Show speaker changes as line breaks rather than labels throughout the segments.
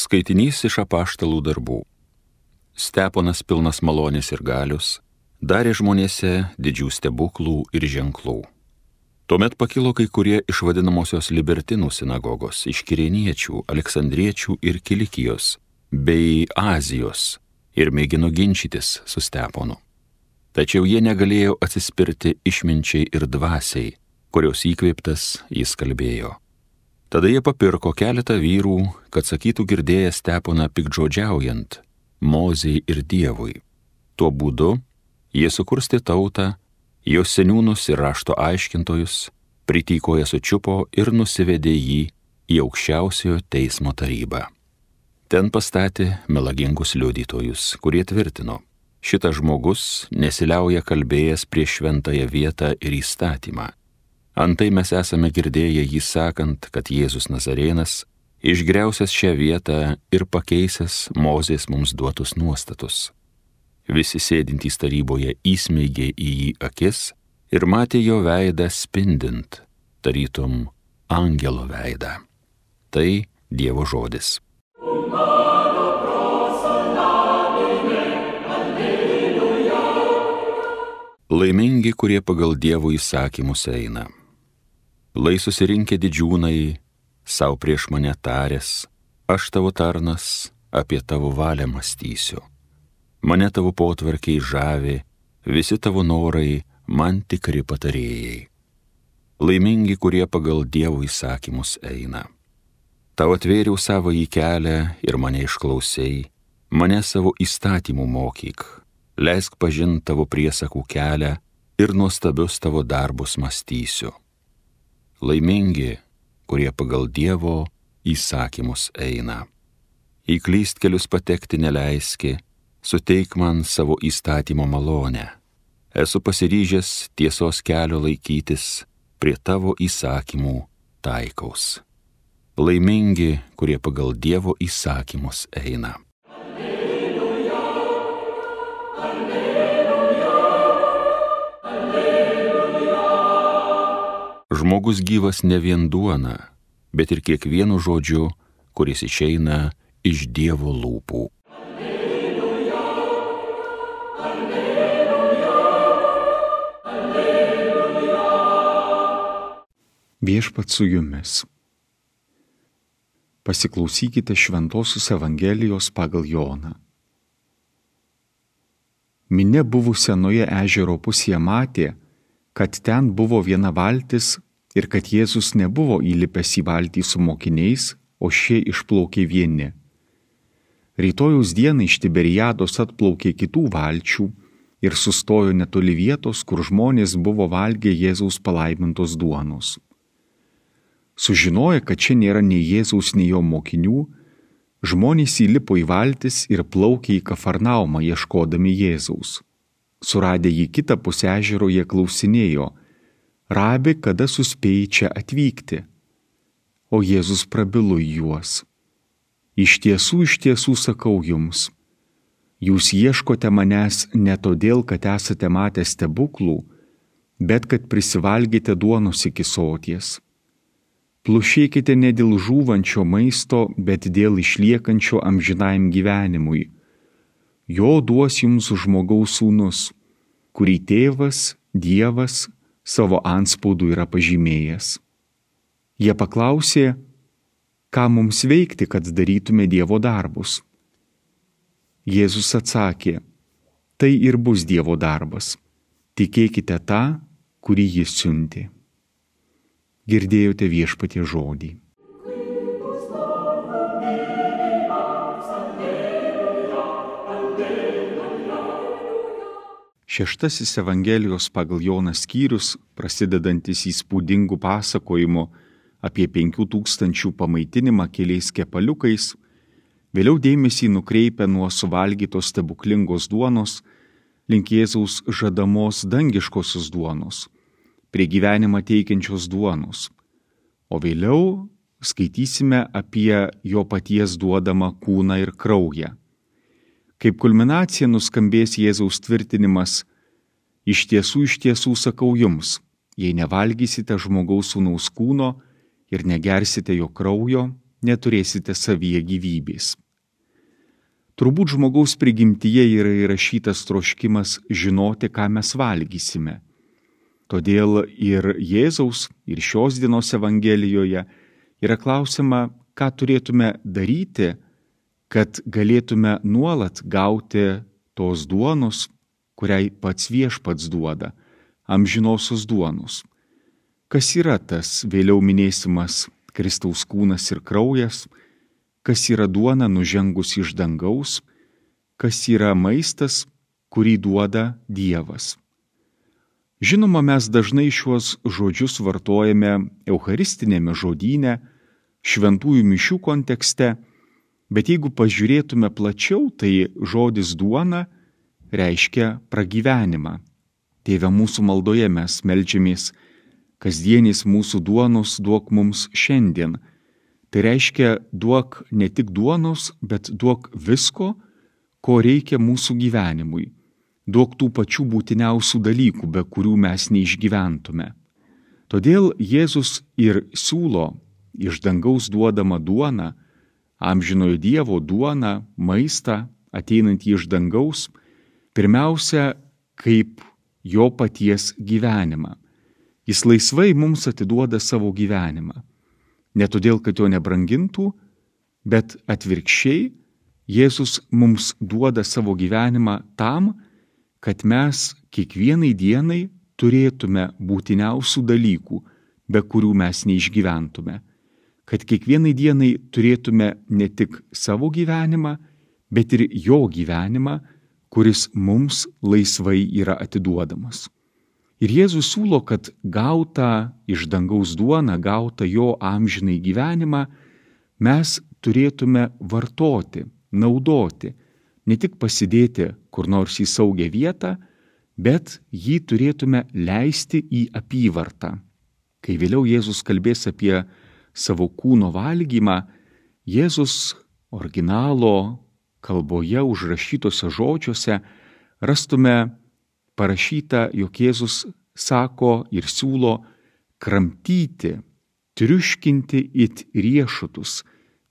Skaitinys iš apaštalų darbų. Steponas pilnas malonės ir galius darė žmonėse didžių stebuklų ir ženklų. Tuomet pakilo kai kurie iš vadinamosios libertinų sinagogos, iš kirieniečių, aleksandriečių ir kilikijos, bei Azijos ir mėgino ginčytis su Steponu. Tačiau jie negalėjo atsispirti išminčiai ir dvasiai, kurios įkvėptas jis kalbėjo. Tada jie papirko keletą vyrų, kad sakytų girdėję steponą pikdžodžiaujant Mozijai ir Dievui. Tuo būdu jie sukursti tautą, jos seniūnus ir rašto aiškintojus, pritykoje sučiupo ir nusivedė jį į aukščiausiojo teismo tarybą. Ten pastatė melagingus liudytojus, kurie tvirtino, šitas žmogus nesiliauja kalbėjęs prieš šventąją vietą ir įstatymą Antai mes esame girdėję jį sakant, kad Jėzus Nazarėnas išgriausias šią vietą ir pakeisęs Mozės mums duotus nuostatus. Visi sėdintys taryboje įsmeigė į jį akis ir matė jo veidą spindint, tarytum angelo veidą. Tai Dievo žodis. Laimingi, kurie pagal Dievo įsakymus eina. Lai susirinkę didžiūnai, savo prieš mane tarės, aš tavo tarnas apie tavo valią mąstysiu. Mane tavo potvarkiai žavi, visi tavo norai man tikri patarėjai. Laimingi, kurie pagal Dievo įsakymus eina. Tau atvėriau savo į kelią ir mane išklausai, mane savo įstatymų mokyk, leisk pažinti tavo priesakų kelią ir nuostabius tavo darbus mąstysiu laimingi, kurie pagal Dievo įsakymus eina. Į klystkelius patekti neleiski, suteik man savo įstatymo malonę. Esu pasiryžęs tiesos kelio laikytis, prie tavo įsakymų taikaus. Laimingi, kurie pagal Dievo įsakymus eina. Žmogus gyvas ne vien duona, bet ir kiekvienu žodžiu, kuris išeina iš Dievo lūpų. Alleluja, alleluja,
alleluja. Viešpat su jumis. Pasiklausykite Šventojios Evangelijos pagal Joną. Minė buvo senoje ežero pusėje matė, kad ten buvo viena valtis ir kad Jėzus nebuvo įlipęs į valtį su mokiniais, o šie išplaukė vieni. Rytojus dieną iš Tiberiados atplaukė kitų valčių ir sustojo netoli vietos, kur žmonės buvo valgę Jėzaus palaimintos duonos. Sužinoję, kad čia nėra nei Jėzaus, nei jo mokinių, žmonės įlipo į valtis ir plaukė į Kafarnaumą ieškodami Jėzaus. Suradę jį kitą pusę ežero, jie klausinėjo, Rabi, kada suspėjai čia atvykti? O Jėzus prabilo juos. Iš tiesų, iš tiesų sakau jums, jūs ieškote manęs ne todėl, kad esate matę stebuklų, bet kad prisivalgėte duonos iki soties. Plušėkite ne dėl žūvančio maisto, bet dėl išliekančio amžinajam gyvenimui jo duos jums žmogaus sūnus, kurį tėvas, Dievas savo anspaudų yra pažymėjęs. Jie paklausė, ką mums veikti, kad darytume Dievo darbus. Jėzus atsakė, tai ir bus Dievo darbas. Tikėkite tą, kurį jis siunti. Girdėjote viešpatie žodį. Šeštasis Evangelijos pagal Joną skyrius, prasidedantis įspūdingų pasakojimų apie penkių tūkstančių pamaitinimą keliais kepaliukais, vėliau dėmesį nukreipia nuo suvalgytos stebuklingos duonos link Jėzaus žadamos dangiškosios duonos, prie gyvenimą teikiančios duonos, o vėliau skaitysime apie jo paties duodamą kūną ir kraują. Kaip kulminacija nuskambės Jėzaus tvirtinimas, iš tiesų, iš tiesų sakau jums, jei nevalgysite žmogaus sūnaus kūno ir negersite jo kraujo, neturėsite savyje gyvybės. Turbūt žmogaus prigimtyje yra įrašytas troškimas žinoti, ką mes valgysime. Todėl ir Jėzaus, ir šios dienos Evangelijoje yra klausima, ką turėtume daryti, kad galėtume nuolat gauti tos duonos, kuriai pats viešpats duoda, amžinosios duonos. Kas yra tas vėliau minėsimas Kristaus kūnas ir kraujas, kas yra duona nužengus iš dangaus, kas yra maistas, kurį duoda Dievas. Žinoma, mes dažnai šiuos žodžius vartojame Eucharistinėme žodyne, šventųjų mišių kontekste, bet jeigu pažiūrėtume plačiau, tai žodis duona reiškia pragyvenimą. Tėve mūsų maldoje mes melčiamės, kasdienys mūsų duonos duok mums šiandien. Tai reiškia duok ne tik duonos, bet duok visko, ko reikia mūsų gyvenimui. Duok tų pačių būtiniausių dalykų, be kurių mes neišgyventume. Todėl Jėzus ir siūlo iš dangaus duodamą duoną, amžinojo Dievo duoną, maistą, ateinantį iš dangaus, pirmiausia, kaip jo paties gyvenimą. Jis laisvai mums atiduoda savo gyvenimą. Ne todėl, kad jo nebrangintų, bet atvirkščiai Jėzus mums duoda savo gyvenimą tam, kad mes kiekvienai dienai turėtume būtiniausių dalykų, be kurių mes neišgyventume kad kiekvienai dienai turėtume ne tik savo gyvenimą, bet ir jo gyvenimą, kuris mums laisvai yra atiduodamas. Ir Jėzus siūlo, kad gautą iš dangaus duoną, gautą jo amžinai gyvenimą, mes turėtume vartoti, naudoti, ne tik pasidėti kur nors į saugią vietą, bet jį turėtume leisti į apyvartą. Kai vėliau Jėzus kalbės apie savo kūno valgymą, Jėzus originalo kalboje užrašytose žodžiuose rastume parašyta, jog Jėzus sako ir siūlo kramtyti, triuškinti it riešutus,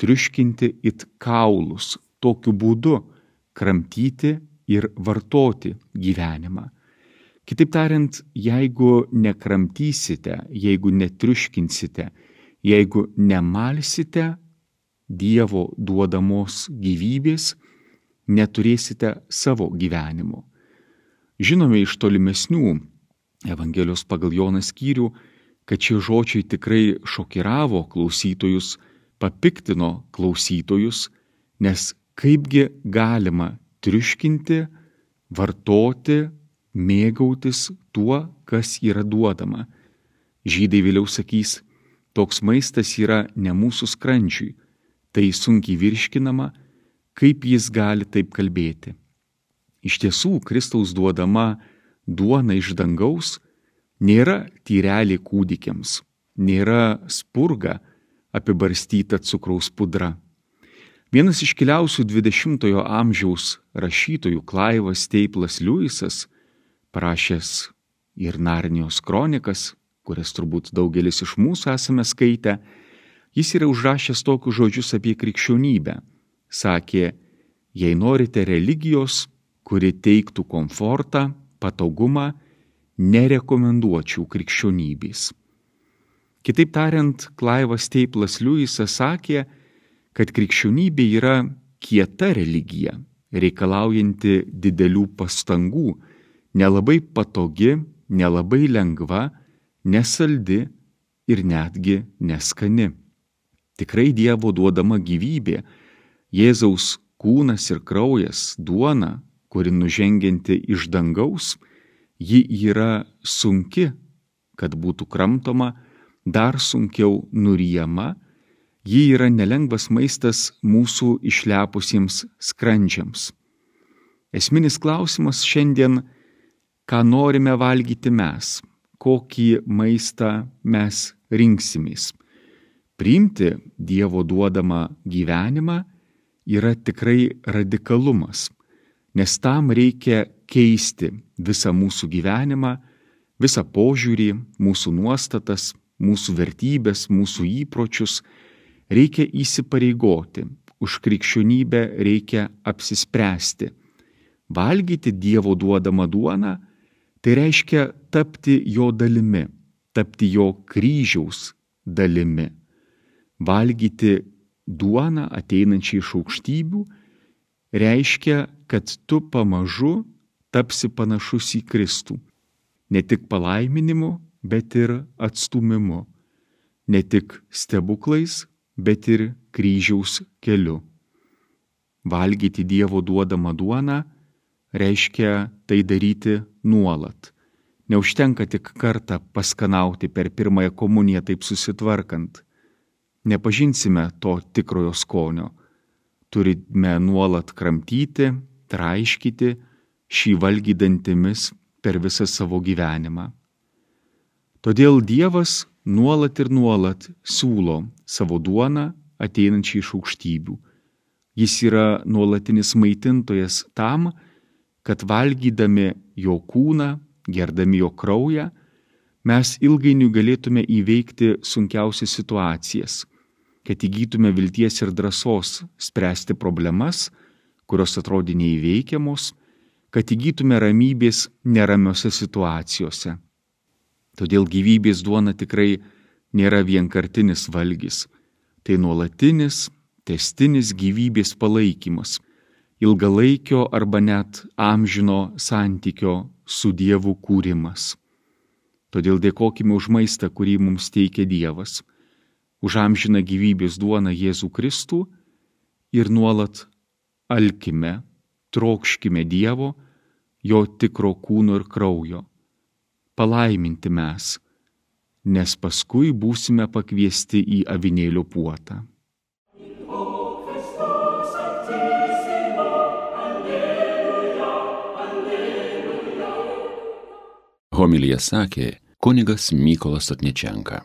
triuškinti it kaulus, tokiu būdu kramtyti ir vartoti gyvenimą. Kitaip tariant, jeigu nekramtysite, jeigu netriuškinsite, jeigu nemalsite Dievo duodamos gyvybės, neturėsite savo gyvenimo. Žinome iš tolimesnių Evangelijos pagal Joną skyrių, kad šie žodžiai tikrai šokiravo klausytojus, papiktino klausytojus, nes kaipgi galima triuškinti, vartoti, mėgautis tuo, kas yra duodama. Žydai vėliau sakys, Toks maistas yra ne mūsų skrandžiui, tai sunkiai virškinama, kaip jis gali taip kalbėti. Iš tiesų, Kristaus duodama duona iš dangaus nėra tyrelė kūdikiams, nėra spurga apibarstyta cukraus pudra. Vienas iškiliausių 20-ojo amžiaus rašytojų Klaivas Teiplas Liujisas, parašęs ir Narnijos kronikas, kurias turbūt daugelis iš mūsų esame skaitę, jis yra užrašęs tokius žodžius apie krikščionybę. Sakė, jei norite religijos, kuri teiktų komfortą, patogumą, nerekomenduočiau krikščionybės. Kitaip tariant, Klaivas Teiplas Liujisas sakė, kad krikščionybė yra kieta religija, reikalaujanti didelių pastangų, nelabai patogi, nelabai lengva, nesaldi ir netgi neskani. Tikrai Dievo duodama gyvybė, Jėzaus kūnas ir kraujas, duona, kuri nužengianti iš dangaus, ji yra sunki, kad būtų kramtoma, dar sunkiau nurijama, ji yra nelengvas maistas mūsų išlepusiems skrandžiams. Esminis klausimas šiandien, ką norime valgyti mes kokį maistą mes rinksimės. Priimti Dievo duodamą gyvenimą yra tikrai radikalumas, nes tam reikia keisti visą mūsų gyvenimą, visą požiūrį, mūsų nuostatas, mūsų vertybės, mūsų įpročius. reikia įsipareigoti, už krikščionybę reikia apsispręsti. Valgyti Dievo duodamą duoną tai reiškia tapti jo dalimi, tapti jo kryžiaus dalimi. Valgyti duoną ateinančią iš aukštybių reiškia, kad tu pamažu tapsi panašus į Kristų. Ne tik palaiminimu, bet ir atstumimu. Ne tik stebuklais, bet ir kryžiaus keliu. Valgyti Dievo duodamą duoną reiškia tai daryti nuolat. Neužtenka tik kartą paskanauti per pirmąją komuniją taip susitvarkant. Nepažinsime to tikrojo skonio. Turime nuolat kramtyti, traiškyti šį valgį dantimis per visą savo gyvenimą. Todėl Dievas nuolat ir nuolat siūlo savo duoną ateinančiai iš aukštybių. Jis yra nuolatinis maitintojas tam, kad valgydami jo kūną, gerdami jo kraują, mes ilgainiui galėtume įveikti sunkiausias situacijas, kad įgytume vilties ir drąsos spręsti problemas, kurios atrodė neįveikiamos, kad įgytume ramybės neramiose situacijose. Todėl gyvybės duona tikrai nėra vienkartinis valgys, tai nuolatinis, testinis gyvybės palaikymas ilgalaikio arba net amžino santykio su Dievu kūrimas. Todėl dėkojime už maistą, kurį mums teikia Dievas, už amžiną gyvybės duoną Jėzų Kristų ir nuolat alkime, trokškime Dievo, jo tikro kūno ir kraujo. Palaiminti mes, nes paskui būsime pakviesti į avinėlio puotą.
Homilyje sakė kunigas Mykolas Atnečenka.